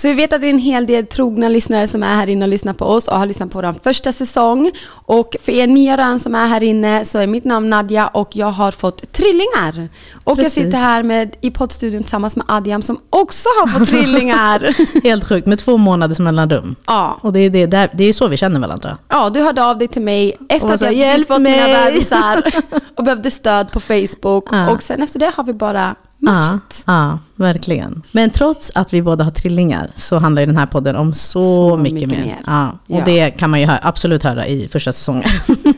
Så vi vet att det är en hel del trogna lyssnare som är här inne och lyssnar på oss och har lyssnat på vår första säsong. Och för er nya rön som är här inne så är mitt namn Nadja och jag har fått trillingar. Och Precis. jag sitter här med, i poddstudion tillsammans med Adiam som också har fått trillingar. Helt sjukt, med två månaders mellanrum. Ja. Och det är, det, där, det är så vi känner varandra. Ja, du hörde av dig till mig efter att jag precis "Hjälp fått mina mig!" bebisar och behövde stöd på Facebook. Ja. Och sen efter det har vi bara Ja, matchat. ja, verkligen. Men trots att vi båda har trillingar så handlar ju den här podden om så, Så mycket, mycket mer. mer. Ja, och Ja. det kan man ju absolut höra i första säsongen.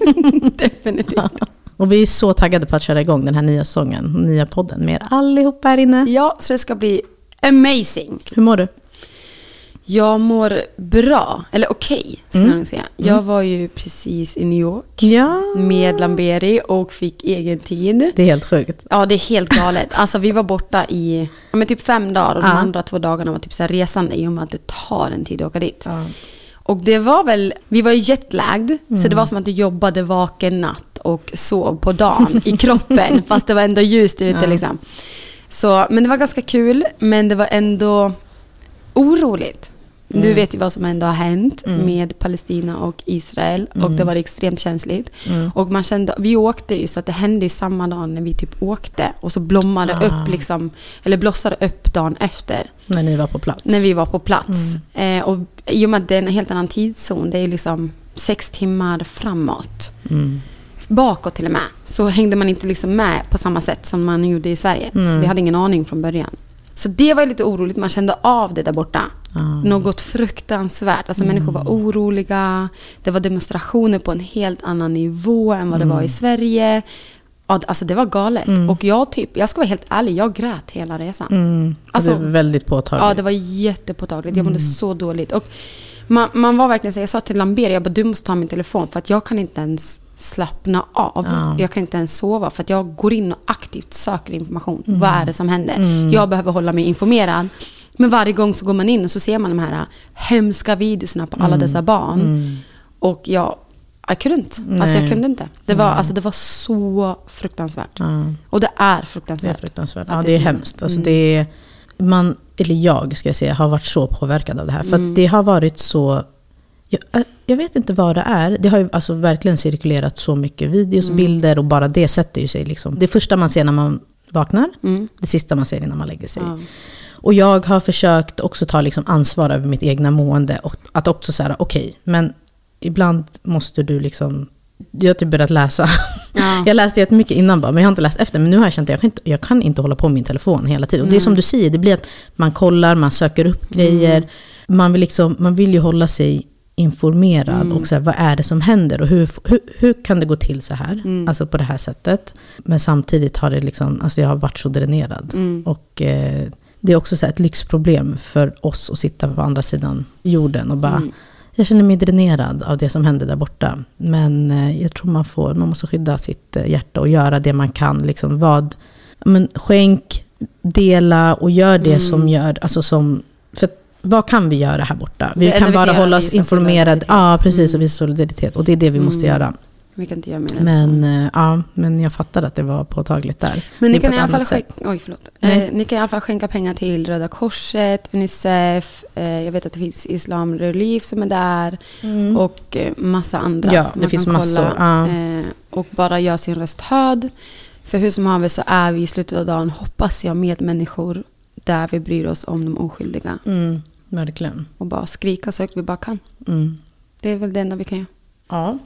Definitivt. och vi är så taggade på att köra igång den här nya säsongen, nya podden med er allihopa här inne. Ja, så det ska bli amazing. Hur mår du? Jag mår bra, eller okej ska Mm. jag säga. Jag var ju precis i New York Ja, med Lamberi och fick egen tid. det är helt sjukt. Ja, det är helt galet. Alltså vi var borta i ja, men typ fem dagar och de Ja. andra två dagarna var typ så här resande i och med att det tar en tid att åka dit. Ja. Och det var väl, vi var ju jetlagd, så Mm. det var som att du jobbade vaken natt och sov på dagen i kroppen, fast det var ändå ljust ute liksom. Så, men det var ganska kul, men det var ändå oroligt. Du Mm. vet ju vad som ändå har hänt med Palestina och Israel och Mm. det var extremt känsligt. Och man kände, vi åkte ju så att det hände ju samma dag när vi typ åkte och så blommade Ah. upp liksom, eller blossade upp dagen efter När ni var på plats. när vi var på plats. Eh, och i och med att det är en helt annan tidszon, det är liksom sex timmar framåt. Mm. Bakåt till och med. Så hängde man inte liksom med på samma sätt som man gjorde i Sverige. Så vi hade ingen aning från början. Så det var lite oroligt, man kände av det där borta. Något fruktansvärt. Alltså människor var oroliga. Det var demonstrationer på en helt annan nivå än vad det var i Sverige. Ja, Alltså det var galet. Och jag typ, jag ska vara helt ärlig, jag grät hela resan. Mm. Alltså, det är väldigt påtagligt. Ja, det var jättepåtagligt. Jag mådde Mm. så dåligt. Och man, man var verkligen så, jag sa till Lambert, jag bara, du måste ta min telefon för att jag kan inte ens slappna av. Ja. Jag kan inte ens sova för att jag går in och aktivt söker information. Mm. Vad är det som händer? Jag behöver hålla mig informerad. Men varje gång så går man in och så ser man de här hemska videorna på Mm. alla dessa barn. Och jag, I couldn't. Alltså jag kunde inte. Det var, alltså det var så fruktansvärt. Ja. Och det är Det är fruktansvärt. fruktansvärt. Ja, det är hemskt. Alltså, det är, man, eller jag ska jag säga, har varit så påverkad av det här. För att det har varit så... Jag, jag vet inte vad det är. Det har ju alltså verkligen cirkulerat så mycket videos, bilder och bara det sätter ju sig. Liksom. Det första man ser när man vaknar, det sista man ser innan man lägger sig. Ja. Och jag har försökt också ta liksom ansvar över mitt egna mående. Och att också säga, okej, men ibland måste du liksom... Jag har typ börjat läsa. Ja. Jag läste jättemycket innan bara, men jag har inte läst efter. Men nu har jag känt att jag kan inte, jag kan inte hålla på med min telefon hela tiden. Och det är som du säger, det blir att man kollar, man söker upp grejer. Man, vill liksom, man vill ju hålla sig informerad och så här, vad är det som händer och hur, hur, hur kan det gå till så här, alltså på det här sättet. Men samtidigt har det liksom, alltså jag har varit så dränerad. Och eh, det är också så här ett lyxproblem för oss att sitta på andra sidan jorden och bara, jag känner mig dränerad av det som händer där borta. Men eh, jag tror man får, man måste skydda sitt eh, hjärta och göra det man kan. Liksom vad, men skänk, dela och gör det som gör, alltså som, för att vad kan vi göra här borta? Vi Det kan vi bara göra hålla oss informerade. Mm. Ja, precis. Och visa solidaritet. Och det är det vi måste göra. Vi kan inte göra mer än så. Men, eh, ja, men jag fattade att det var påtagligt där. Men ni kan, i alla fall skänka, oj, förlåt. Eh, ni kan i alla fall skänka pengar till Röda Korset, Unicef, eh, jag vet att det finns Islam Relief som är där och eh, massa andra. Mm. Ja, som det man finns kan massor, kolla, ja. eh, och bara göra sin röst hörd. För hur som haver så är vi i slutet av dagen, hoppas jag, med människor där vi bryr oss om de oskyldiga. Mm, verkligen. Och bara skrika så högt vi bara kan. Mm. Det är väl det enda vi kan göra. Ja.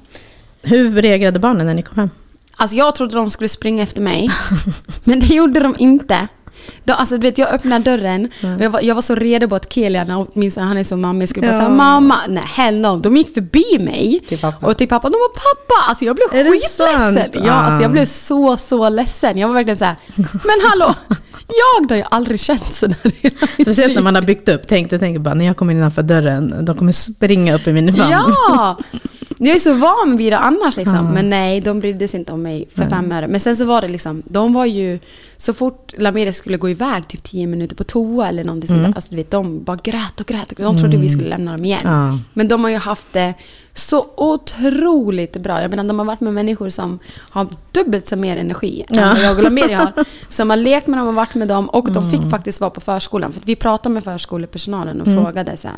Hur reagerade barnen när ni kom hem? Alltså jag trodde de skulle springa efter mig. men det gjorde de inte. Då, alltså, du vet, jag öppnar dörren och jag var, jag var så redo på att Kelian, åtminstone han är så mamma, skulle bara Ja. säga mamma. Nej, hell no. De gick förbi mig. Till. Och till pappa. De var pappa. Alltså jag blev Är skitledsen. Ja, alltså, jag Ah. blev så, så ledsen. Jag var verkligen så här, men hallå. Jag har ju aldrig känt sådär Speciellt när man har byggt upp. Tänk tänk bara, när jag kommer innanför dörren, de kommer springa upp i min famn. Ja! Jag är så van vid det annars liksom. Men nej, de brydde sig inte om mig för fem öre. Men sen så var det liksom, de var ju... Så fort Lamere skulle gå iväg typ tio minuter på toa eller någonting sånt där. Alltså du vet, de bara grät och grät. Och de trodde vi skulle lämna dem igen. Ja. Men de har ju haft det så otroligt bra. Jag menar, de har varit med människor som har dubbelt så mer energi än Ja. vad jag och Lameri har. Som har lekt med dem och varit med dem. Och de fick faktiskt vara på förskolan. För vi pratade med förskolepersonalen och frågade så här.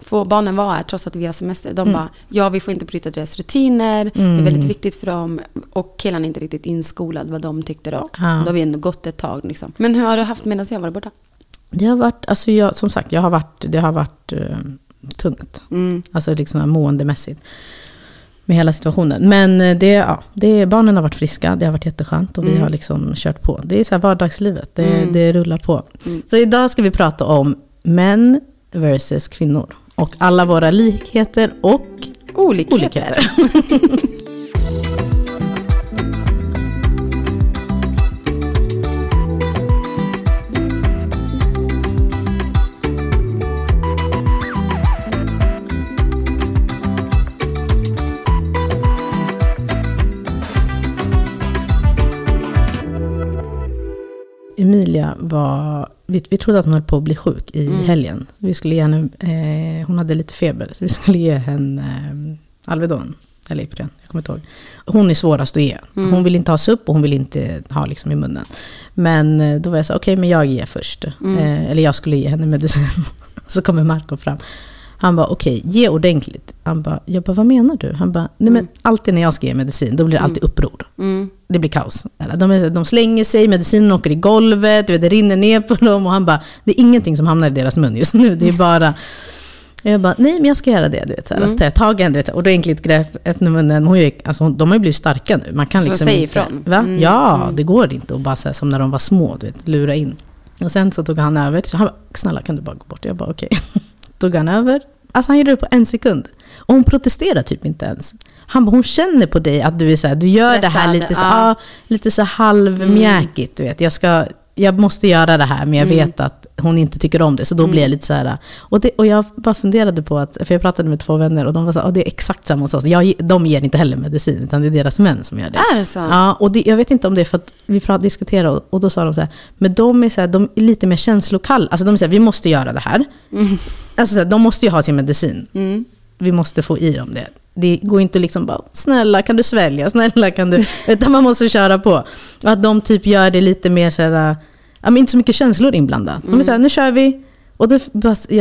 Får barnen vara här trots att vi har semester? De bara, ja vi får inte bryta deras rutiner. Det är väldigt viktigt för dem. Och killarna är inte riktigt inskolad vad de tyckte då. Ja. Då har vi ändå gått ett tag liksom. Men hur har du haft medan jag varit borta? Det har varit, alltså jag, som sagt, jag har varit, det har varit eh, tungt. Mm. Alltså liksom måendemässigt. Med hela situationen. Men eh, det, ja, det, barnen har varit friska, det har varit jätteskönt och vi har liksom kört på. Det är så vardagslivet, det, det rullar på. Så idag ska vi prata om män versus kvinnor. Och alla våra likheter och Olikheter. olikheter. Emilia var, vi, vi trodde att hon höll på att bli sjuk i helgen. Vi skulle ge henne, eh, hon hade lite feber, så vi skulle ge henne eh, Alvedon. Eller Ipren, jag kommer inte ihåg. Hon är svårast att ge. Hon vill inte ha supp och hon vill inte ha liksom i munnen. Men eh, då var jag så okej men jag ger först. Eh, eller jag skulle ge henne medicin. så kommer Marco fram. Han bara, okej, ge ordentligt. Han bara, jag bara, vad menar du? Han bara, nej men alltid när jag ska ge medicin, då blir det alltid uppror. Mm. Det blir kaos. De, de slänger sig, medicinen åker i golvet, du vet, det rinner ner på dem. Och han bara, det är ingenting som hamnar i deras mun just nu. Det är bara... Jag bara, nej men jag ska göra det. Du vet, så, här, Mm. så tar jag tag i henne, ordentligt grepp, öppnar munnen. Hon är, alltså, hon- de har ju blivit starka nu. Man kan Så liksom säg ifrån. Mm, Ja, det går inte att bara så här, som när de var små, du vet, lura in. Och sen så tog han över. Så han bara, snälla kan du bara gå bort? Jag bara, okej. Tog han över. Alltså han gjorde det på en sekund. Och hon protesterar typ inte ens. Han bara, hon känner på dig att du är så här, du gör det här Stressad, lite så, ja. ja. lite så halvmjäkigt, du vet. Jag, ska, jag måste göra det här, men jag vet att hon inte tycker om det. Så då blir jag lite så här... Och, det, och jag bara funderade på att, för jag pratade med två vänner och de var så här, "Ja, det är exakt samma hos oss. Jag, de ger inte heller medicin, utan det är deras män som gör det. Är det så? Ja, och det, jag vet inte om det är för att vi pratade, diskuterade och, och då sa de så här, men de är, så här, de är lite mer känslokalla. Alltså de här, vi måste göra det här. Alltså så här, de måste ju ha sin medicin. Vi måste få i dem det. Det går inte liksom bara, snälla kan du svälja, snälla kan du... Utan man måste köra på. Och att de typ gör det lite mer så här, ja men inte så mycket känslor inblandat. De är så här, nu kör vi. Och det,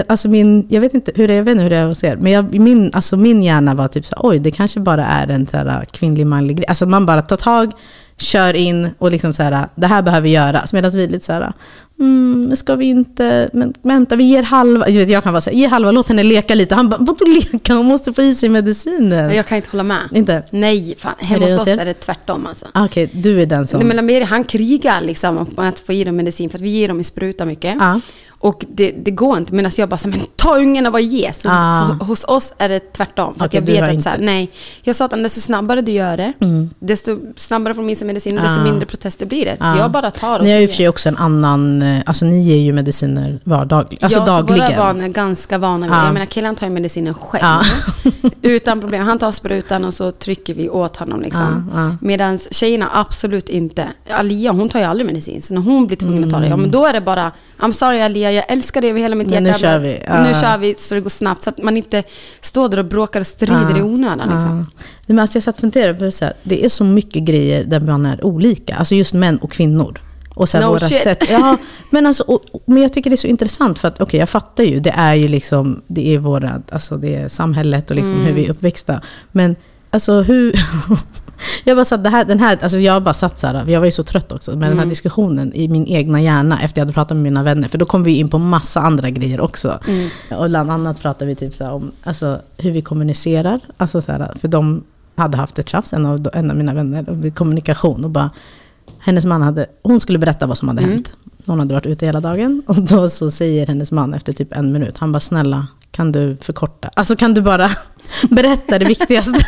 alltså min, jag vet inte hur det, jag vet inte hur det är hos er, men jag, min, alltså min hjärna var typ så här, oj det kanske bara är en så här kvinnlig manlig grej. Alltså man bara tar tag, kör in och liksom så här, det här behöver göras. Medan vi är lite så här, mm, ska vi inte, men vänta vi ger halva, jag, kan vara så här, ge halva, låt henne leka lite. Han bara, vadå leka, hon måste få i sig medicinen. Jag kan inte hålla med. Inte? Nej, fan. Hemma hos oss är det tvärtom alltså. Ah, Okej, du är den som... Nej, men Lameri, han krigar liksom om att få i dem medicin för att vi ger dem i spruta mycket. Ja. Och det, det går inte. Medan jag bara så, men ta ungen och vad ge. Så Ah. hos oss är det tvärtom. För Okej, jag vet att så här, nej. Jag sa att desto snabbare du gör det, desto snabbare får de i sig medicin och desto Ah. mindre protester blir det. Så Ja. jag bara tar och Ni har ju för sig också en annan, eh, alltså ni ger ju mediciner vardagligen, alltså ja, dagligen. Så våra barn är ganska vana vid Ja. Jag menar killen tar ju medicinen själv. Ja. Utan problem. Han tar sprutan och så trycker vi åt honom. Liksom. Ja, ja. Medan tjejerna absolut inte. Alia hon tar ju aldrig medicin. Så när hon blir tvungen att ta det, ja men då är det bara I'm sorry Alia, jag älskar dig över hela mitt hjärta. nu kör vi. Nu Ja. kör vi så det går snabbt. Så att man inte står där och bråkar och strider i onödan. Liksom. Ja. Men alltså jag satt och funderade på det, det är så mycket grejer där man är olika, alltså just män och kvinnor. Och så här, No våra shit. sätt. Ja, men, alltså, och, men jag tycker det är så intressant för att, okej jag fattar ju, det är ju liksom, det är våra, alltså det är samhället och liksom hur Mm. vi är uppväxta. Men alltså hur... Jag bara satt, det här, den här, alltså jag bara satt så här, jag var ju så trött också, med Mm. den här diskussionen i min egna hjärna efter jag hade pratat med mina vänner. För då kom vi in på massa andra grejer också. Mm. Och bland annat pratade vi typ så om alltså, hur vi kommunicerar. Alltså så här, för de hade haft ett tjafs, en av, en av mina vänner, om kommunikation. Och bara, hennes man hade, hon skulle berätta vad som hade hänt. Hon hade varit ute hela dagen. Och då så säger hennes man efter typ en minut, han bara snälla, kan du förkorta? Alltså kan du bara berätta det viktigaste?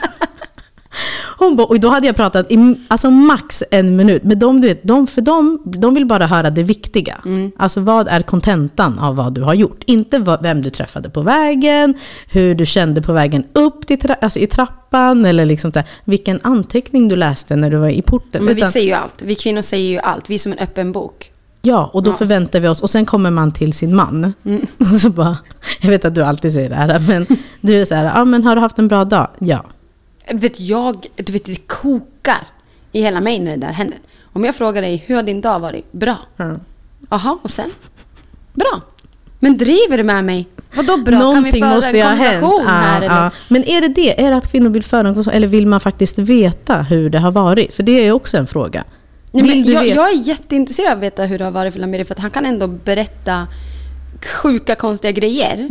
Hon bara, och då hade jag pratat i alltså max en minut. Men de, du vet, de, för de, de vill bara höra det viktiga. Alltså vad är kontentan av vad du har gjort? Inte vad, vem du träffade på vägen, hur du kände på vägen upp till tra, alltså i trappan, eller liksom så här, vilken anteckning du läste när du var i porten. Men vi Utan- säger ju allt. Vi kvinnor säger ju allt. Vi är som en öppen bok. Ja, och då förväntar vi oss, och sen kommer man till sin man. Och så bara, jag vet att du alltid säger det här, men du är så här, ja men har du haft en bra dag? Ja. Vet jag, du vet det kokar i hela mig när det där händer. Om jag frågar dig, hur har din dag varit? Bra. Jaha, och sen? Bra. Men driver du med mig? Vadå bra? kan vi Någonting föra måste en ha konversation här Ja, ja. Men är det det? Är det att kvinnor vill föra en konversation? Eller vill man faktiskt veta hur det har varit? För det är ju också en fråga. Nej, men jag, jag är jätteintresserad av att veta hur det har varit för Lamiri för att han kan ändå berätta sjuka konstiga grejer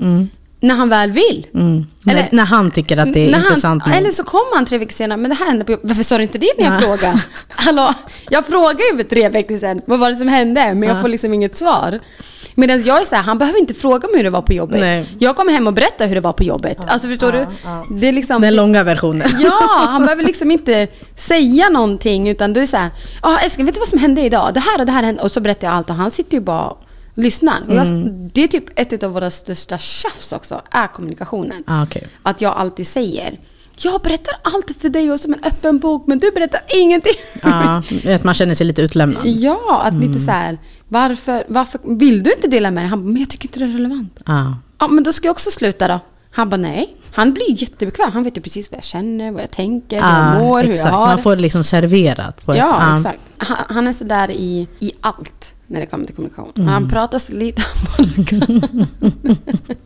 när han väl vill. Mm. Eller- när, när han tycker att det är han- intressant. nog. Eller så kommer han tre veckor senare, men det här hände på jobbet. Varför sa du inte det när jag Ja. frågade? Hallå, jag frågade ju för tre veckor sedan, vad var det som hände? Men jag får liksom inget svar. Medan jag är så här, han behöver inte fråga mig hur det var på jobbet. Nej. Jag kommer hem och berättar hur det var på jobbet. alltså förstår du? Det är liksom... Den långa versionen. Ja, han behöver liksom inte säga någonting utan du är så här, ja älskling vet du vad som hände idag? Det här och det här hände. Och så berättar jag allt och han sitter ju bara lyssnar. Och jag, Mm. det är typ ett av våra största tjafs också, är kommunikationen. Ah, okej. Att jag alltid säger, jag berättar allt för dig och som en öppen bok men du berättar ingenting. Ja, att man känner sig lite utlämnad. Ja, att Mm. lite så här, varför, varför vill du inte dela med dig? Han bara, men jag tycker inte det är relevant. Ja. Ja, men då ska jag också sluta då. Han bara, nej. Han blir jättebekväm. Han vet ju precis vad jag känner, vad jag tänker, hur Ja, jag mår, hur Ah, exakt. jag har. Man får det liksom serverat. På ett, Ja, ja. exakt. Han, han är sådär i, i allt när det kommer till kommunikation. Mm. Han pratar så lite han bara kan.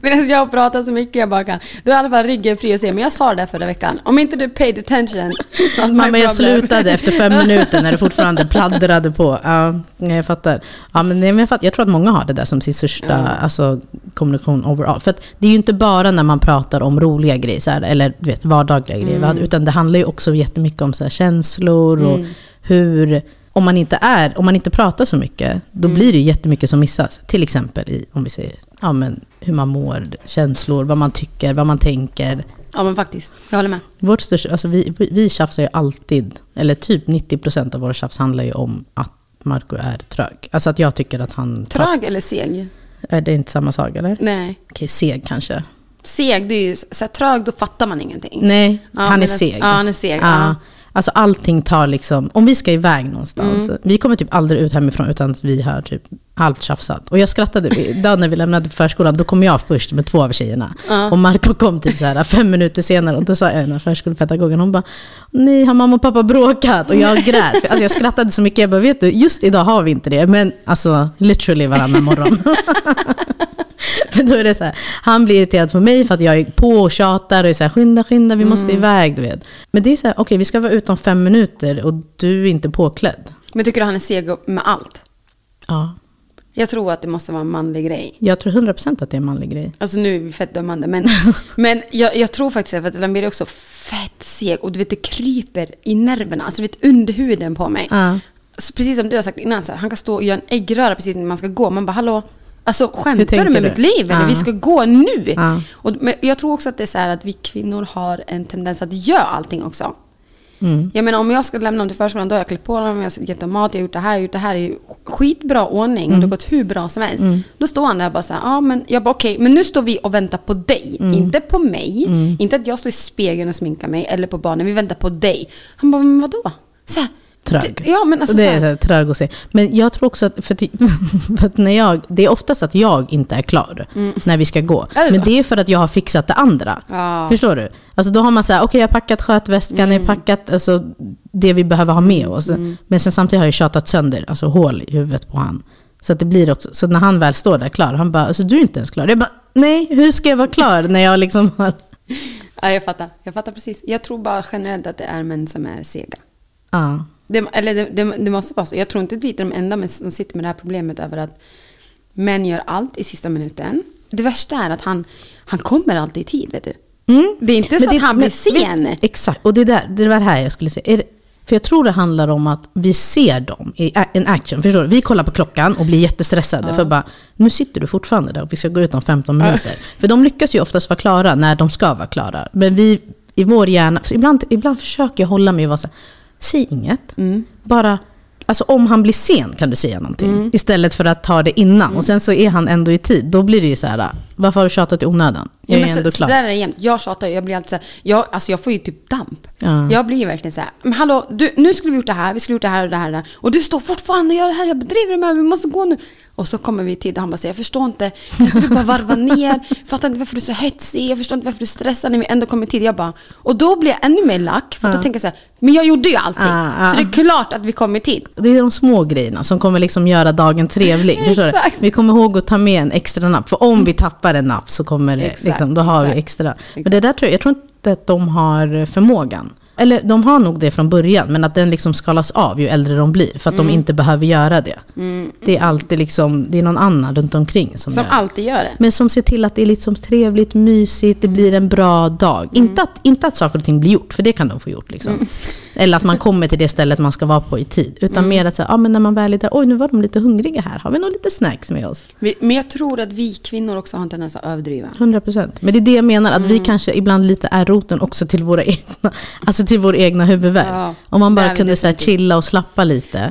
Medan jag pratar så mycket jag bara kan. Då är i alla fall ryggen fri och säger, men jag sa det där förra veckan. Om inte du paid attention. men jag problem." slutade efter fem minuter när det fortfarande pladdrade på. Ja, jag fattar. Ja, men, jag, fattar. jag tror att många har det där som sin största alltså, kommunikation overall. För det är ju inte bara när man pratar om roliga grejer, eller du vet, vardagliga grejer, va? utan det handlar ju också jättemycket om så här, känslor och hur... Om man, inte är, om man inte pratar så mycket, då blir det ju jättemycket som missas. Till exempel i, om vi säger, ja, men, hur man mår, känslor, vad man tycker, vad man tänker. Ja, men faktiskt. Jag håller med. Vårt största, alltså vi, vi- vi tjafsar ju alltid, eller typ 90% av våra tjafs handlar ju om att Marco är trög. Alltså att jag tycker att han... Trög eller seg? Är det inte samma sak eller? Nej. Okej, seg kanske. Seg, det är ju så här, trög, då fattar man ingenting. Nej, Ja, han är medan- seg. ja, han är seg, Ja. Alltså allting tar liksom, om vi ska iväg någonstans, Mm. vi kommer typ aldrig ut hemifrån utan att vi har typ halvt tjafsat. Och jag skrattade, idag när vi lämnade förskolan, då kom jag först med två av tjejerna. Och Marco kom typ så här fem minuter senare och då sa en av förskolepedagogen, hon bara, nej har mamma och pappa bråkat? Och jag grät. Alltså jag skrattade så mycket, jag bara, vet du, just idag har vi inte det, men alltså literally varannan morgon. För då är det så här, han blir irriterad på mig för att jag är på och tjatar och är så här, skynda, skynda, vi måste iväg, du vet. Men det är så här, okej vi ska vara ute om fem minuter och du är inte påklädd. Men tycker du han är seg med allt? Ja, Jag tror att det måste vara en manlig grej. jag tror 100% att det är en manlig grej. Alltså nu är vi fett dömande, men, men jag, jag tror faktiskt att Lamir är också fett seg och du vet det kryper i nerverna, alltså du vet under huden på mig. Ja. Så precis som du har sagt innan, så här, han kan stå och göra en äggröra precis när man ska gå. Man bara hallå, alltså skämtar du med du? mitt liv? Eller Ja. vi ska gå nu. Ja. Och, men jag tror också att det är så här att vi kvinnor har en tendens att göra allting också. Mm. Jag menar om jag ska lämna dem till förskolan, då har jag klätt på dem, jag har gett dem mat, jag har gjort det här, jag har gjort det här i skitbra ordning och Mm. det har gått hur bra som helst. Då står han där och bara så här, ja men jag bara okej, men nu står vi och väntar på dig, Mm. inte på mig. Inte att jag står i spegeln och sminkar mig eller på barnen, vi väntar på dig. Han bara, men vadå? Så här, Trög. Ja men alltså det är så här, trög att se. Men jag tror också att, för, att när jag, det är oftast att jag inte är klar när vi ska gå. Det Men det är för att jag har fixat det andra. Ja. Förstår du? Alltså då har man så här, okej jag har packat skötväskan, jag har packat alltså, det vi behöver ha med oss. Men sen samtidigt har jag tjatat sönder, alltså hål i huvudet på han. Så att det blir också, så när han väl står där klar, han bara, alltså du är inte ens klar. Jag bara, nej, hur ska jag vara klar när jag liksom har... ja, jag fattar. Jag fattar precis. Jag tror bara generellt att det är män som är sega. Ja. Det, eller det, det, det måste vara så. Jag tror inte att vi är de enda som sitter med det här problemet över att män gör allt i sista minuten. Det värsta är att han, han kommer alltid i tid, vet du. Mm. Det är inte Men så det- att han blir sen. vet- Exakt, och det, där, det var det här jag skulle säga. Det, För jag tror det handlar om att vi ser dem i en action. Förstår du? Vi kollar på klockan och blir jättestressade. För bara, nu sitter du fortfarande där och vi ska gå ut om 15 minuter. För de lyckas ju oftast vara klara när de ska vara klara. Men vi, i vår hjärna, ibland, ibland försöker jag hålla mig och vara så här, säg inget. Bara, alltså om han blir sen kan du säga någonting. Istället för att ta det innan. Och sen så är han ändå i tid. Då blir det ju så här, varför har du tjatat i onödan? Jag Ja, är men ändå så, klar. Så där är det jämt. Jag tjatar, jag blir alltid så här, jag, alltså jag får ju typ damp. Ja. Jag blir ju verkligen så här, men hallå, du, nu skulle vi gjort det här, vi skulle gjort det här och det här och det här. Och du står fortfarande och gör det här, jag bedriver med, vi måste gå nu. Och så kommer vi till det, han bara säger, jag förstår inte, kan inte du bara varva ner? Fattar inte varför du är så hetsig, jag förstår inte varför du stressar när vi ändå kommer tid. Jag bara, och då blir jag ännu mer lack, för att då tänker jag så här, men jag gjorde ju allting. Ah, ah. Så det är klart att vi kommer tid. Det är de små grejerna som kommer liksom göra dagen trevlig. Exakt. Vi kommer ihåg att ta med en extra napp. För om vi tappar en napp så kommer det, Exakt, liksom, då har vi exakt. extra. Men det där tror jag, jag tror inte att de har förmågan. Eller de har nog det från början, men att den liksom skalas av ju äldre de blir. För att Mm. de inte behöver göra det. Det är alltid liksom, det är någon annan runt omkring som, Som gör. alltid gör det. Men som ser till att det är liksom trevligt, mysigt, det blir en bra dag. Mm. Inte, att, inte att saker och ting blir gjort, för det kan de få gjort. Liksom. Eller att man kommer till det stället man ska vara på i tid. Utan Mm. mer att säga, ah, men när man väl är där, oj nu var de lite hungriga här, har vi nog lite snacks med oss? Men jag tror att vi kvinnor också har en tendens att överdriva. 100 procent. Men det är det jag menar, att Mm. vi kanske ibland lite är roten också till våra egna, alltså till vår egna huvudvärk. Ja, Om man bara kunde så här, chilla och slappa lite.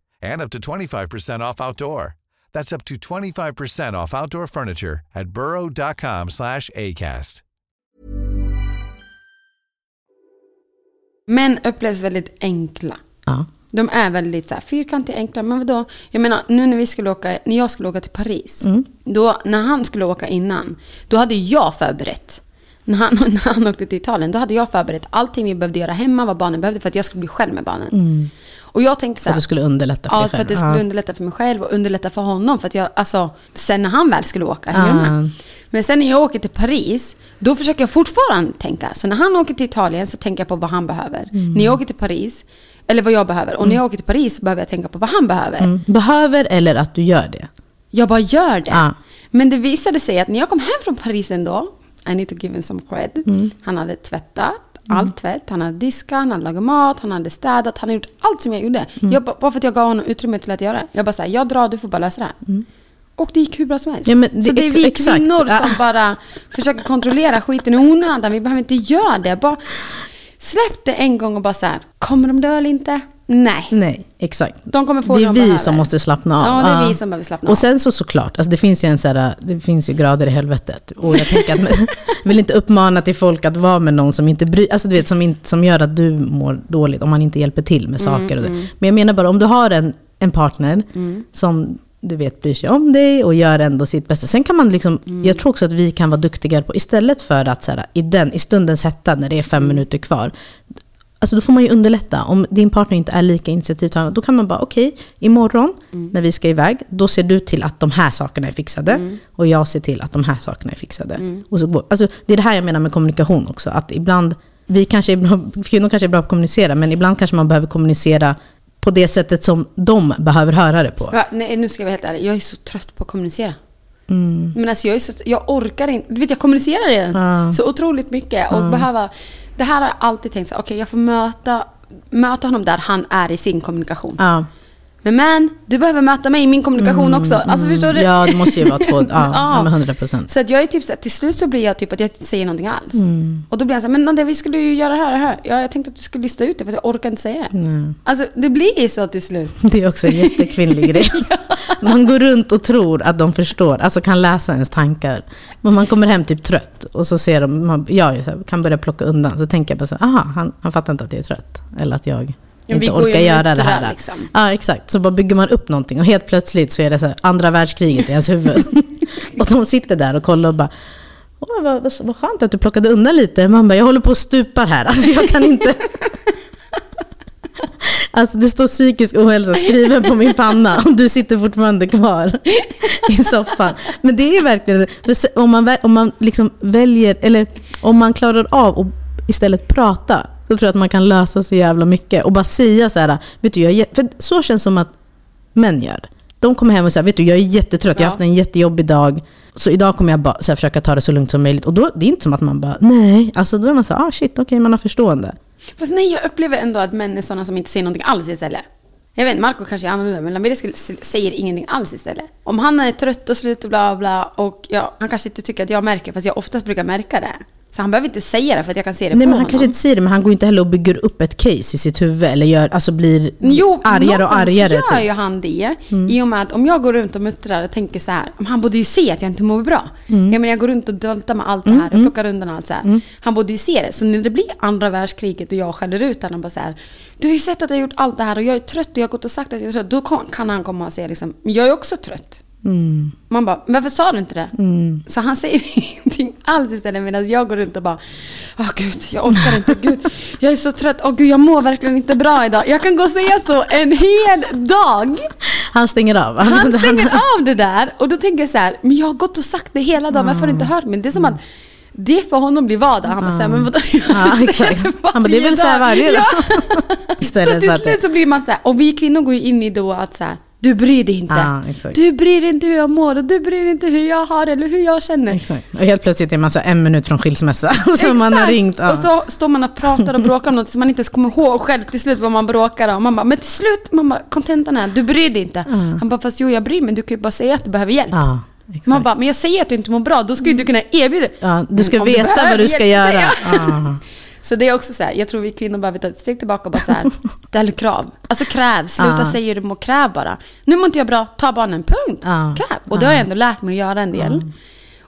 and up to 25% off outdoor. That's up to 25% off outdoor furniture at burrow.com slash ACAST. Män upplevs väldigt enkla. Ja. De är väldigt så här, fyrkantiga, enkla. Men vadå? Jag menar, nu när, vi skulle åka, när jag skulle åka till Paris. Då, när han skulle åka innan, då hade jag förberett. När han, när han åkte till Italien, då hade jag förberett allting vi behövde göra hemma, vad barnen behövde, för att jag skulle bli själv med barnen. Och jag tänkte så För här, att det skulle underlätta för Ja, dig för själv. att det skulle Ja. underlätta för mig själv och underlätta för honom. För att jag, alltså, sen när han väl skulle åka, hänger Ja. du med? Men sen när jag åker till Paris, då försöker jag fortfarande tänka. Så när han åker till Italien så tänker jag på vad han behöver. Mm. När jag åker till Paris, eller vad jag behöver. Och när jag åker till Paris så behöver jag tänka på vad han behöver. Mm. Behöver eller att du gör det. Jag bara gör det. Ja. Men det visade sig att när jag kom hem från Paris ändå, I need to give him some cred. Mm. Han hade tvättat, allt tvätt, han hade diskat, han hade lagat mat, han hade städat, han hade gjort allt som jag gjorde. Mm. Jag, bara för att jag gav honom utrymme till att göra det. Jag bara såhär, jag drar, du får bara lösa det här. Och det gick hur bra som helst. Mm. Ja, det- så det är vi exakt. kvinnor som bara försöker kontrollera skiten i onödan. Vi behöver inte göra det. Bara släpp det en gång och bara så här, kommer de dö eller inte? Nej. Nej, exakt. De kommer få det är vi behöver. som måste slappna av. Ja, det är vi som behöver slappna av. Och sen så såklart, alltså det finns ju en så här, det finns ju grader i helvetet. Och jag tänker att, vill inte uppmana till folk att vara med någon som inte bryr, alltså du vet, som, inte, som gör att du mår dåligt, om man inte hjälper till med Mm, saker. Och det. Men jag menar bara, om du har en, en partner Mm. som du vet bryr sig om dig och gör ändå sitt bästa. Sen kan man liksom, Mm. jag tror också att vi kan vara duktigare på, istället för att så här, i, den, i stundens hetta, när det är fem Mm. minuter kvar, Alltså då får man ju underlätta. Om din partner inte är lika initiativtagande, då kan man bara okej, imorgon Mm. när vi ska iväg, då ser du till att de här sakerna är fixade Mm. och jag ser till att de här sakerna är fixade. Och så alltså, det är det här jag menar med kommunikation också, att ibland, vi kanske är bra, kvinnor kanske är bra på att kommunicera, men ibland kanske man behöver kommunicera på det sättet som de behöver höra det på. Ja, nej, nu ska jag vara helt ärlig. Jag är så trött på att kommunicera. Mm. Men alltså jag, är så, jag orkar inte. Du vet, jag kommunicerar redan Ja. så otroligt mycket. Och behöva, det här har jag alltid tänkt okej jag får möta, möta honom där han är i sin kommunikation. Ja. Men man, du behöver möta mig i min kommunikation också. Alltså förstår du? Mm, Ja, det måste ju vara två, ja, Ja. ja. men 100 procent. Så att jag är typ så till slut så blir jag typ att jag inte säger någonting alls. Mm. Och då blir jag så här, men Nadia, vi skulle ju göra det här och här. Ja, jag tänkte att du skulle lista ut det för att jag orkar inte säga det. Alltså det blir ju så till slut. Det är också en jättekvinnlig grej. Man går runt och tror att de förstår, alltså kan läsa ens tankar. Men man kommer hem typ trött och så ser de, man, jag kan börja plocka undan. Så tänker jag bara så aha, han, han fattar inte att jag är trött. Eller att jag Ja, inte orkar göra det här. liksom. Ja, exakt. Så bara bygger man upp någonting och helt plötsligt så är det så här, andra världskriget i ens huvud. och de sitter där och kollar och bara, Åh, vad, vad, vad skönt att du plockade undan lite. Man bara, jag håller på att stupar här. Alltså jag kan inte... Alltså det står psykisk ohälsa skriven på min panna och du sitter fortfarande kvar i soffan. Men det är verkligen, om man, om man liksom väljer, eller om man klarar av att istället prata, då tror jag att man kan lösa så jävla mycket. Och bara säga så här, vet du, jag är, jä-" för så känns det som att män gör. De kommer hem och säger, vet du, jag är jättetrött, jag har haft en jättejobbig dag. Så idag kommer jag bara så här, försöka ta det så lugnt som möjligt. Och då, det är inte som att man bara, nej. Alltså då är man så ah shit, okej, man har förstående. Fast nej, jag upplever ändå att män är sådana som inte säger någonting alls istället. Jag vet, Marco kanske är annorlunda, men Lamiri säger ingenting alls istället. Om han är trött och slut och bla bla, och ja, han kanske inte tycker att jag märker, fast jag oftast brukar märka det. Så han behöver inte säga det för att jag kan se det Nej, på men han honom. kanske inte säger det, men han går inte heller och bygger upp ett case i sitt huvud. Eller gör, alltså blir Jo, argare och argare. gör Typ. ju han det. I och med att om jag går runt och muttrar och tänker så här, han borde ju se att jag inte mår bra. Mm. Jag menar jag går runt och daltar med allt det här och plockar undan allt så här. Han borde ju se det. Så när det blir andra världskriget och jag skäller ut honom bara så här, du har ju sett att jag har gjort allt det här och jag är trött och jag har gått och sagt att jag är trött. Då kan- han komma och säga liksom, jag är också trött. Mm. Man bara, men varför sa du inte det? Så han säger ingenting alls istället medan jag går runt och bara, åh gud, jag orkar inte, gud, jag är så trött, åh gud, jag mår verkligen inte bra idag. Jag kan gå och säga så en hel dag. Han stänger av. Han stänger av det där och då tänker jag så här, men jag har gått och sagt det hela dagen, varför har inte hört mig? Det är som att det för honom blir vardag. Han bara så här, men vadå? Ja, exakt. Han bara, det är väl så här varje dag. Så Istället till slut så blir man så här, och vi kvinnor går ju in i då att så här, du bryr dig inte. Exakt. du bryr dig inte hur jag mår och du bryr dig inte hur jag har det eller hur jag känner. exakt. Och helt plötsligt är man så en minut från skilsmässa. Så man har ringt. Ja. Och så står man och pratar och bråkar om något som man inte ens kommer ihåg själv till slut vad man bråkar om. Man bara, men till slut, man bara, kontentan är, du bryr dig inte. Han bara, fast jo jag bryr mig, du kan ju bara säga att du behöver hjälp. ja, exakt. Man bara, men jag säger att du inte mår bra, då ska ju du kunna erbjuda ja, du ska Om veta behöver vad du ska hjälp, göra. Så det är också så här, jag tror vi kvinnor behöver ta ett steg tillbaka och bara så här, ställ krav. Alltså kräv, sluta Ja. säga hur du mår, kräv bara. Nu mår inte jag bra, ta barnen, punkt. Ja. Kräv. Och det har jag ändå lärt mig att göra en del.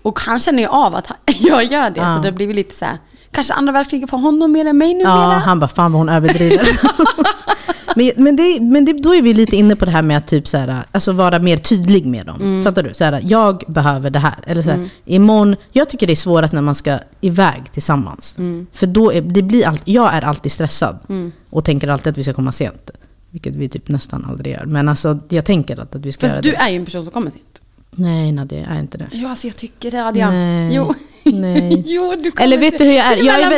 Och han känner ju av att jag gör det, så det blir väl lite så här, kanske andra världskriget för honom mer än mig nu Ja, mera. han bara, fan vad hon överdriver. men men, det, men det, då är vi lite inne på det här med att typ så här, alltså vara mer tydlig med dem. Mm. Fattar du? Så här, jag behöver det här. Eller så här, imorgon, jag tycker det är svårast när man ska iväg tillsammans. Mm. För då är, det blir allt, jag är alltid stressad. Och tänker alltid att vi ska komma sent. Vilket vi typ nästan aldrig gör. Men alltså, jag tänker att, att vi ska Fast göra du det. är ju en person som kommer sent. Nej, Nadia, jag är inte det. Jo, alltså jag tycker det, Adrian. Nej, Jo. nej. jo, du kommer Eller vet du hur jag är? Jag är väl-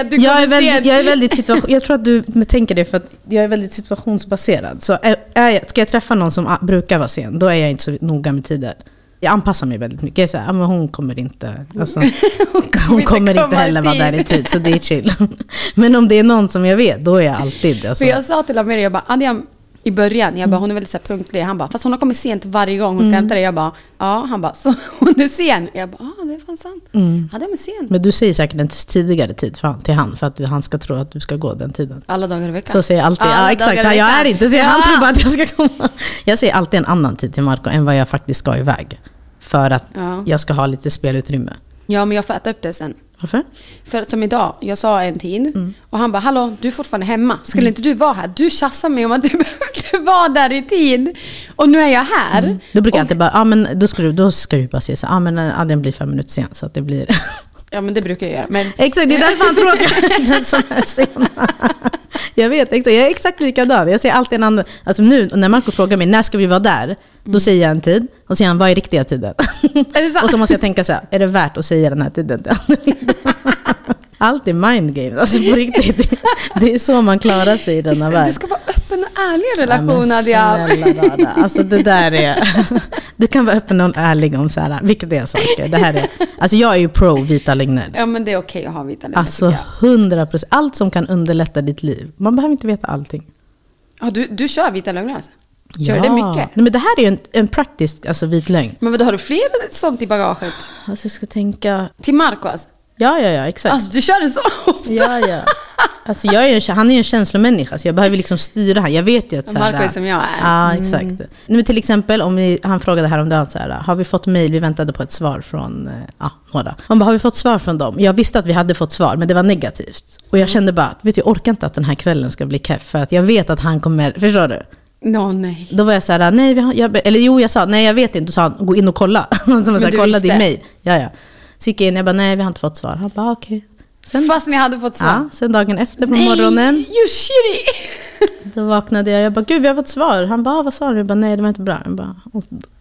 att du jag är, väldigt, jag är väldigt situation, Jag tror att du tänker det för att jag är väldigt situationsbaserad. Så är, är ska jag träffa någon som a- brukar vara sen, då är jag inte så noga med tider. Jag anpassar mig väldigt mycket. Jag är så här, ah, men hon kommer inte... Alltså, hon kommer inte heller vara där i tid, så det är chill. Men om det är någon som jag vet, då är jag alltid... Alltså, För jag sa till Amir, jag bara, Adrian, i början, jag bara, hon är väldigt så här punktlig. Han bara, fast hon har kommit sent varje gång hon ska hämta dig. Jag bara, ja. Han bara, så hon är sen? Jag bara, ja det är fan sant. Ja, det är sen. Men du säger säkert en tidigare tid för han, till han, för att han ska tro att du ska gå den tiden. Alla dagar i veckan. Så säger jag alltid, Alla ja exakt, i jag är inte sen, han Ja. tror bara att jag ska komma. Jag säger alltid en annan tid till Marco än vad jag faktiskt ska iväg. För att Ja. jag ska ha lite spelutrymme. Ja, men jag får äta upp det sen. Varför? För som idag, jag sa en tid Mm. och han bara, hallå, du är fortfarande hemma. Skulle inte du vara här? Du tjafsar mig om att du behövde vara där i tid. Och nu är jag här. Då brukar jag Och- alltid bara, ja men då ska du, då ska du bara säga så ja men eh, Adrian blir fem minuter sen så att det blir... Ja, men det brukar jag göra. Men exakt, det är därför han tror att jag är den som är sen. jag vet, exakt, jag är exakt likadan. Jag säger alltid en annan, alltså nu när Marco frågar mig, när ska vi vara där? Då säger jag en tid, och så säger han, vad är riktiga tiden? Är och så måste jag tänka så här, är det värt att säga den här tiden till? Allt är mind game, alltså på riktigt. Det är så man klarar sig i denna värld. du ska vara öppen och ärlig i en Ja, relation, Nadia. snälla rara. Alltså det där är... Du kan vara öppen och ärlig om så här, är saker. Det här är, alltså jag är ju pro vita lögner. Ja, men det är okej att ha vita lögner, Alltså hundra procent. Allt som kan underlätta ditt liv. Man behöver inte veta allting. Ja, du, du kör vita lögner alltså? Kör det mycket? Nej, men det här är ju en, en praktisk alltså, vit lögn. Men vadå, har du fler sånt i bagaget? Alltså, jag ska tänka... Till Marco alltså? Ja, ja, ja, exakt. Alltså du kör det så ofta? Ja, ja. Alltså jag är en- han är ju en känslomänniska, så jag behöver liksom styra han. Jag vet ju att... Så här, Marco är som jag är. Ja, exakt. Nej, men till exempel, om vi, han frågade häromdagen så här, har vi fått mejl? Vi väntade på ett svar från eh, ja, några. Han bara, har vi fått svar från dem? Jag visste att vi hade fått svar, men det var negativt. Och jag kände bara, vet du, jag orkar inte att den här kvällen ska bli keff, för att jag vet att han kommer, förstår du? Nå nej. Då var jag så här, nej, vi har, jag, eller jo, jag sa, nej jag vet inte. Då sa han, gå in och kolla. Men sa, du kolla din mejl. Ja, ja. Så gick jag in, jag bara, nej vi har inte fått svar. Han bara, okej. Sen, Fast ni hade fått svar? ja, sen dagen efter på Nej, morgonen, shitty! då vaknade jag. Jag bara, gud vi har fått svar. Han bara, "Ah, vad sa du? Jag bara, nej det var inte bra. Jag bara,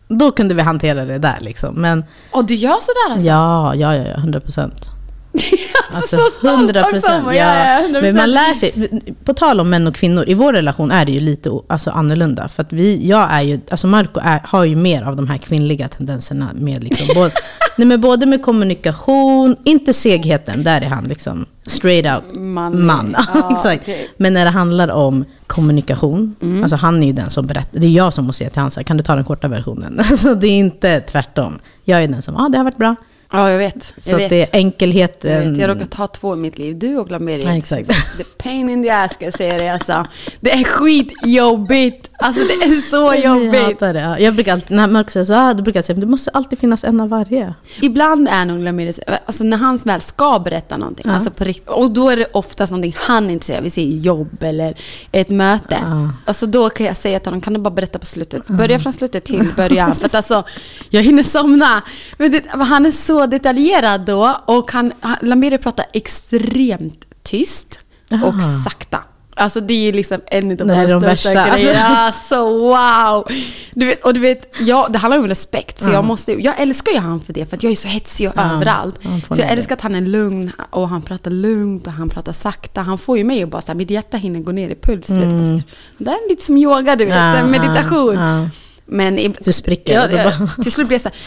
då kunde vi hantera det där liksom. Men Och du gör sådär alltså? ja, ja, ja, ja, 100 procent. Alltså, så stolt också! Ja. Ja, ja, 100%. Men man lär sig, på tal om män och kvinnor, i vår relation är det ju lite alltså, annorlunda. För att vi, jag är ju, alltså Marco är, har ju mer av de här kvinnliga tendenserna med liksom, både, nej, men både med kommunikation, inte segheten, där är han liksom straight out Manlig. man. Ja, okej. Men när det handlar om kommunikation, Mm. alltså han är ju den som berättar. Det är jag som måste säga till honom, kan du ta den korta versionen? Alltså det är inte tvärtom. Jag är den som, ja ah, det har varit bra. Ja, jag vet. Så Jag att vet. det är Jag, enkelheten. vet. jag råkar ta två i mitt liv. Du och Glameria. Ja, exakt. The pain in the ass ska jag säga det alltså. Det är skitjobbigt. Alltså det är så Jag jobbigt. hatar det. Ja, Jag brukar alltid, när Marcus säger så, ah, då brukar jag säga, det måste alltid finnas en av varje. Ibland är nog Glameria, alltså när han väl ska berätta någonting, alltså på riktigt, och då är det oftast någonting han är intresserad av, vi säger jobb eller ett möte. Ja. Alltså då kan jag säga till honom, kan du bara berätta på slutet? Börja från slutet till början. För att alltså, jag hinner somna. Men det, han är så detaljerad då och han, han- Lamiri pratar extremt tyst och Ah. sakta. Alltså det är ju liksom en av våra de största värsta. grejer. Alltså wow! Du vet, och du vet, jag, det handlar om respekt. Så jag, måste, jag älskar ju han för det, för att jag är så hetsig och överallt. han får Så jag älskar att han är lugn och han pratar lugnt och han pratar sakta. Han får ju mig att bara så här, mitt hjärta hinner gå ner i puls. Du vet, så det är lite som yoga, du vet, Ja, så meditation. ja. Men Du spricker. Ja, Du ja, bara- till slut blir jag så här,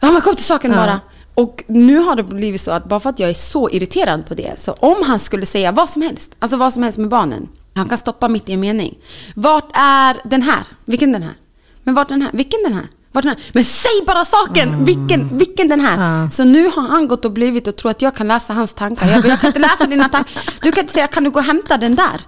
ja men kom till saken Ja. bara. Och nu har det blivit så att bara för att jag är så irriterad på det, så om han skulle säga vad som helst, alltså vad som helst med barnen, han kan stoppa mitt i en mening. Vart är den här? Vilken den här? Men vart är den här? Vilken den här? Vart är den här? Men säg bara saken! Vilken, vilken den här? Mm. Ja. Så nu har han gått och blivit och tror att jag kan läsa hans tankar. Jag, bara, jag kan inte läsa dina tankar. Du kan inte säga, kan du gå och hämta den där?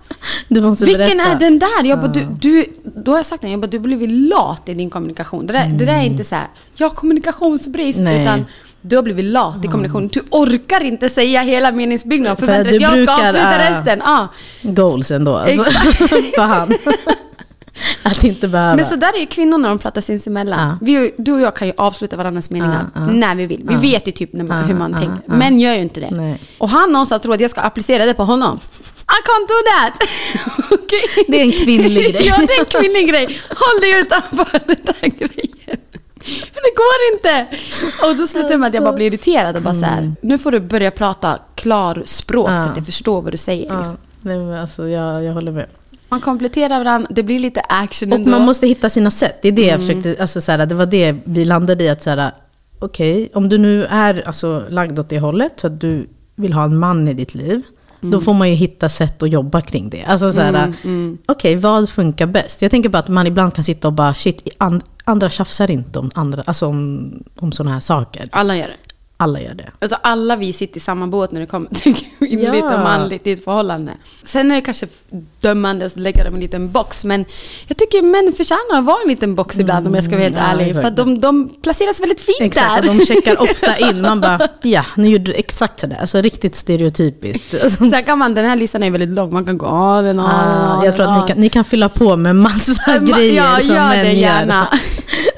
Vilken berätta. är den där? Jag bara, du, du, då har jag sagt det, jag bara, du har blivit lat i din kommunikation. Det där, det där är inte så här, jag har kommunikationsbrist, Nej. utan du har blivit lat i kommunikationen. Du orkar inte säga hela meningsbyggnaden För att att du jag ska brukar, avsluta ah. resten. Ja. Goals ändå. Alltså. För han. Att inte behöva. Men så där är ju kvinnor när de pratar sinsemellan. Ja. Vi, du och jag kan ju avsluta varandras meningar Ja, ja. när vi vill. Vi vet ju typ man, hur man tänker. Män gör ju inte det. Nej. Och han någonstans tror att jag ska applicera det på honom. I can't do that! Okej? Det är en kvinnlig grej. ja, det är en kvinnlig grej. Håll dig utanför den där grejen. För det går inte! Och då slutar det med att jag bara blir irriterad och bara så här, nu får du börja prata klarspråk så Ja. att jag förstår vad du säger. Liksom. nej, men alltså, jag, jag håller med. Man kompletterar varandra, det blir lite action Och ändå. man måste hitta sina sätt. Det är det Mm. jag försökte, alltså, så här, det var det vi landade i. att så här, Okej, om du nu är alltså, lagd åt det hållet, så att du vill ha en man i ditt liv. Mm. Då får man ju hitta sätt att jobba kring det. Alltså, så här, Okej, vad funkar bäst? Jag tänker bara att man ibland kan sitta och bara, shit, and, andra tjafsar inte om, andra, alltså om, om sådana här saker. Alla gör det. Alla gör det. Alltså alla vi sitter i samma båt när det kommer till kvinnligt Ja. och manligt i ett förhållande. Sen är det kanske dömande att lägga dem i en liten box, men jag tycker män förtjänar att vara i en liten box ibland om jag ska vara helt Mm, ja, ärlig. exakt. För de, de placeras väldigt fint Exakt, där. de checkar ofta in. Man bara, ja, nu gjorde du exakt sådär. Alltså riktigt stereotypiskt. Alltså, Sen kan man, den här listan är väldigt lång, man kan gå av en av Ah, jag tror att ni kan, ni kan fylla på med massa Ma- grejer ja, som gör män det gör.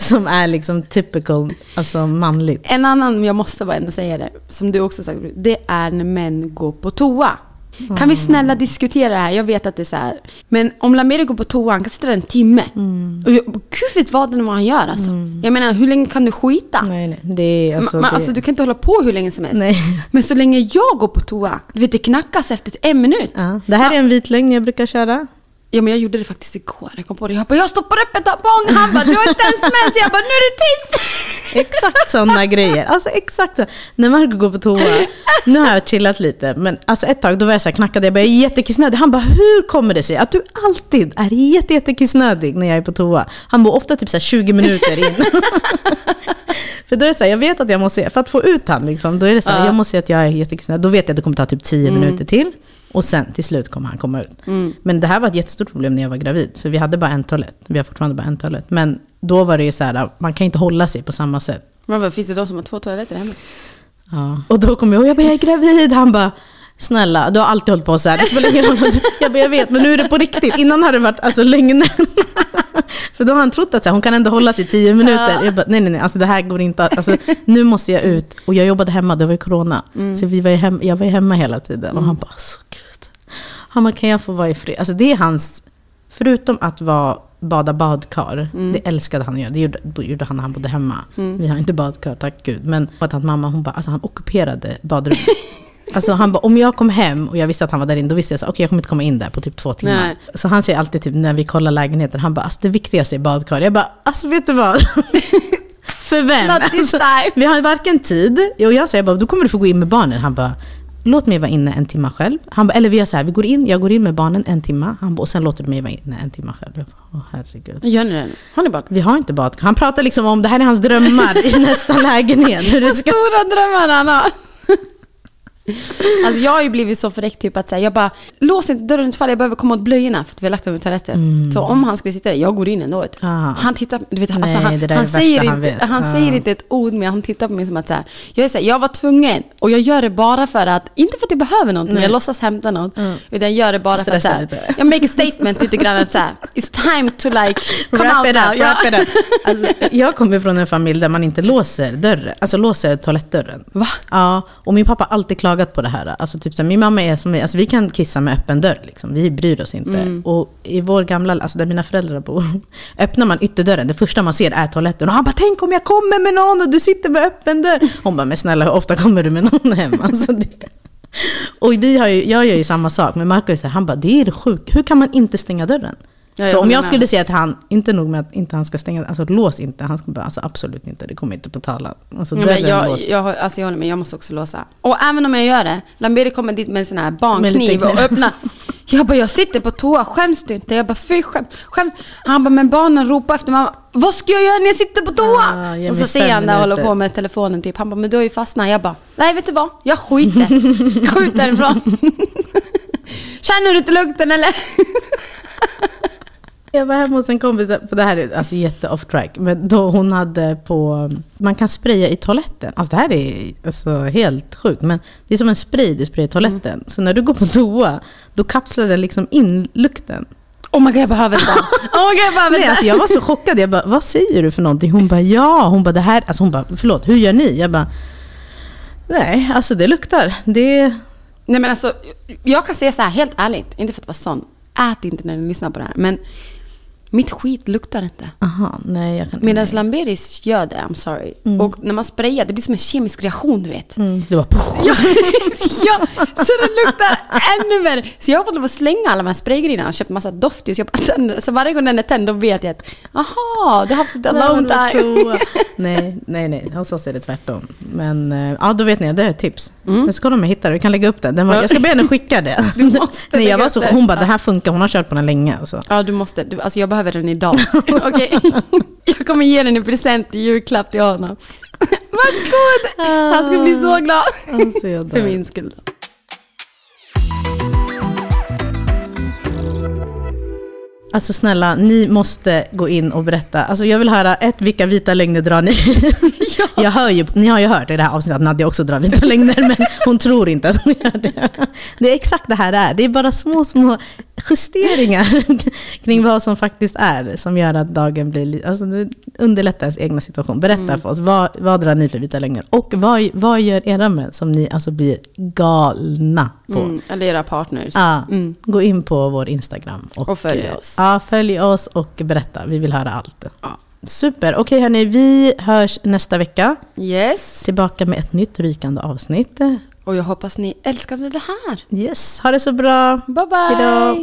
Som är liksom typical, alltså manligt. En annan, jag måste bara ändå säga det, som du också sagt, det är när män går på toa. Kan Mm. vi snälla diskutera det här? Jag vet att det är så här. Men om Lameri går på toa, han kan sitta där en timme. Mm. Och jag, Gud vet vad, vad han gör alltså. Jag menar, hur länge kan du skita? Nej, nej, det är alltså... Men, det, alltså, du kan inte hålla på hur länge som helst. Nej. Men så länge jag går på toa, du vet det knackas efter en minut. ja, det här är en vit lögn jag brukar köra. Ja men jag gjorde det faktiskt igår. Jag kom på det. Jag bara, jag stoppar upp en tampong. Han bara, du har inte ens mens. Jag bara, nu är det tyst. exakt sådana grejer. Alltså exakt så. När Marco går på toa, nu har jag chillat lite, men alltså ett tag då var jag så här knackade, jag bara, jag är jättekissnödig. Han bara, hur kommer det sig att du alltid är jätte, jättekissnödig när jag är på toa? Han bor ofta typ så här 20 minuter in. för då är det så här, jag vet att jag måste, för att få ut han liksom, då är det så här, jag måste se att jag är jättekissnödig. Då vet jag att det kommer ta typ 10 minuter till. Och sen till slut kommer han komma ut. Men det här var ett jättestort problem när jag var gravid. För vi hade bara en toalett. Vi har fortfarande bara en toalett. Men då var det ju så här, man kan inte hålla sig på samma sätt. Men vad, finns det de som har två toaletter hemma? Ja. Och då kom jag ihåg, jag bara, jag är gravid. Han bara, snälla, du har alltid hållit på så här. Det spelar ingen roll. Jag bara, jag vet, men nu är det på riktigt. Innan hade det varit alltså, lögnen. För då har han trott att så här, hon kan ändå hålla sig tio minuter. Jag bara, nej, nej, nej, alltså, det här går inte. Alltså, nu måste jag ut. Och jag jobbade hemma, det var ju corona. Så vi var hem, jag var ju hemma hela tiden. Och han bara, så gud. Han bara, kan jag få vara i fred? Alltså det är hans, förutom att vara bada badkar, det älskade han att göra. Det gjorde, gjorde han när han bodde hemma. Vi har inte badkar, tack gud. Men att hans mamma, hon bara, alltså han ockuperade badrummet. Alltså han bara, om jag kom hem och jag visste att han var där inne, då visste jag så okej jag kommer inte komma in där på typ två timmar. Nej. Så han säger alltid typ när vi kollar lägenheten, han bara, alltså det viktigaste är badkar. Jag bara, alltså vet du vad? För vem? Alltså, vi har varken tid, och jag säger bara, då kommer du få gå in med barnen. Han bara, låt mig vara inne en timme själv. Han bara, eller vi gör så här, vi går in, jag går in med barnen en timme. Han bara, och sen låter du mig vara inne en timme själv. Jag bara, åh herregud. Gör ni det? Har ni badkar? Vi har inte badkar. Han pratar liksom om, det här är hans drömmar i nästa lägenhet. Hur det ska... Stora drömmar han har. Alltså jag har ju blivit så fräck typ att säga, jag bara lås inte dörren ifall jag behöver komma åt blöjorna för att vi har lagt dem i toaletten. Så om han skulle sitta där, jag går in ändå. Ah. Han tittar, du vet, alltså, Nej, han, är han, värsta säger, han inte, vet. han Ah. säger inte ett ord men han tittar på mig som att så här, jag är så här, jag var tvungen och jag gör det bara för att, inte för att jag behöver något, men jag låtsas hämta något. Utan jag gör det bara för att så Stressa här, lite. jag make a statement lite grann att så här, it's time to like come Wrap out it now. up, Ja. wrap it up. Alltså, jag kommer från en familj där man inte låser dörren, alltså låser toalettdörren. Va? Ja, och min pappa alltid klagat på det här. Alltså, typ, så här, min mamma är som, alltså, vi kan kissa med öppen dörr, liksom. vi bryr oss inte. Mm. Och i vår gamla, alltså där mina föräldrar bor, öppnar man ytterdörren, det första man ser är toaletten. Och han bara, tänk om jag kommer med någon och du sitter med öppen dörr. Hon bara, men snälla hur ofta kommer du med någon hem? Alltså, det... Och vi har ju, jag gör ju samma sak, men Marco är så här, han bara, det är det sjukt. Hur kan man inte stänga dörren? Ja, så om jag skulle säga att han, inte nog med att inte han ska stänga, alltså lås inte, han ska bara, alltså absolut inte, det kommer inte på talan. Alltså Ja, jag, jag, alltså jag håller med, jag måste också låsa. Och även om jag gör det, Lamberi kommer dit med en sån här barnkniv och öppnar. Jag bara, jag sitter på toa, skäms du inte? Jag bara, fy skäms, skäms. Han bara, men barnen ropar efter mamma. Vad ska jag göra när jag sitter på toa? Ah, ge och så ser han där och håller på med telefonen typ. Han bara, men du har ju fastnat. Jag bara, nej vet du vad? Jag skiter. Gå ut därifrån. Känner du inte lukten eller? Jag var hemma hos en kompis, för det här är alltså jätte off track, men då hon hade på, man kan spraya i toaletten. Alltså det här är alltså helt sjukt, men det är som en spray du sprayar i toaletten. Mm. Så när du går på toa, då kapslar den liksom in lukten. Oh my god, jag behöver det. Oh my god, jag behöver det. alltså jag var så chockad. Jag bara, vad säger du för någonting? Hon bara, ja. Hon bara, det här, alltså hon bara, förlåt, hur gör ni? Jag bara, nej, alltså det luktar. Det, Nej men alltså, jag kan säga så här helt ärligt, inte för att vara sån. Ät inte när ni lyssnar på det här. Men mitt skit luktar inte. aha, nej jag kan Medan Lamberis gör det, I'm sorry. Och när man sprayar, det blir som en kemisk reaktion du vet. Mm, det var Ja, ja, så det luktar ännu värre. Så jag har fått lov att slänga alla de här spraygrejerna och köpt massa doftljus. Bara. Så varje gång den är tänd då vet jag att aha, du har haft ett alone time. nej, nej, nej. Hos oss är det tvärtom. Men eh, ja, då vet ni, det är ett tips. Mm. Jag ska kolla om jag hittar det. Vi kan lägga upp den. den var, jag ska be henne skicka det. Du måste nej, jag var så, hon bara, det här funkar. Hon har kört på den länge. Alltså. Ja, du måste. Du, alltså jag behöver den idag. Okej? Jag kommer ge den i present i julklapp till honom. Varsågod! Han ska bli så glad. Alltså, För min skull. Alltså snälla, ni måste gå in och berätta. Alltså jag vill höra, ett, vilka vita lögner drar ni? Jag hör ju, ni har ju hört i det här avsnittet att Nadja också drar vita lögner, men hon tror inte att hon gör det. Det är exakt det här det är. Det är bara små, små justeringar kring vad som faktiskt är, som gör att dagen blir alltså underlättar ens egna situation. Berätta för oss, vad, vad drar ni för vita lögner? Och vad, vad gör era män som ni alltså blir galna på? Mm, eller era partners. Ja, Mm. Gå in på vår Instagram. Och följ eh, oss. Ja, följ oss och berätta. Vi vill höra allt. Ja. Super. Okej hörni, vi hörs nästa vecka. Yes. Tillbaka med ett nytt rykande avsnitt. Och jag hoppas ni älskade det här. Yes, ha det så bra. Bye bye! Hejdå.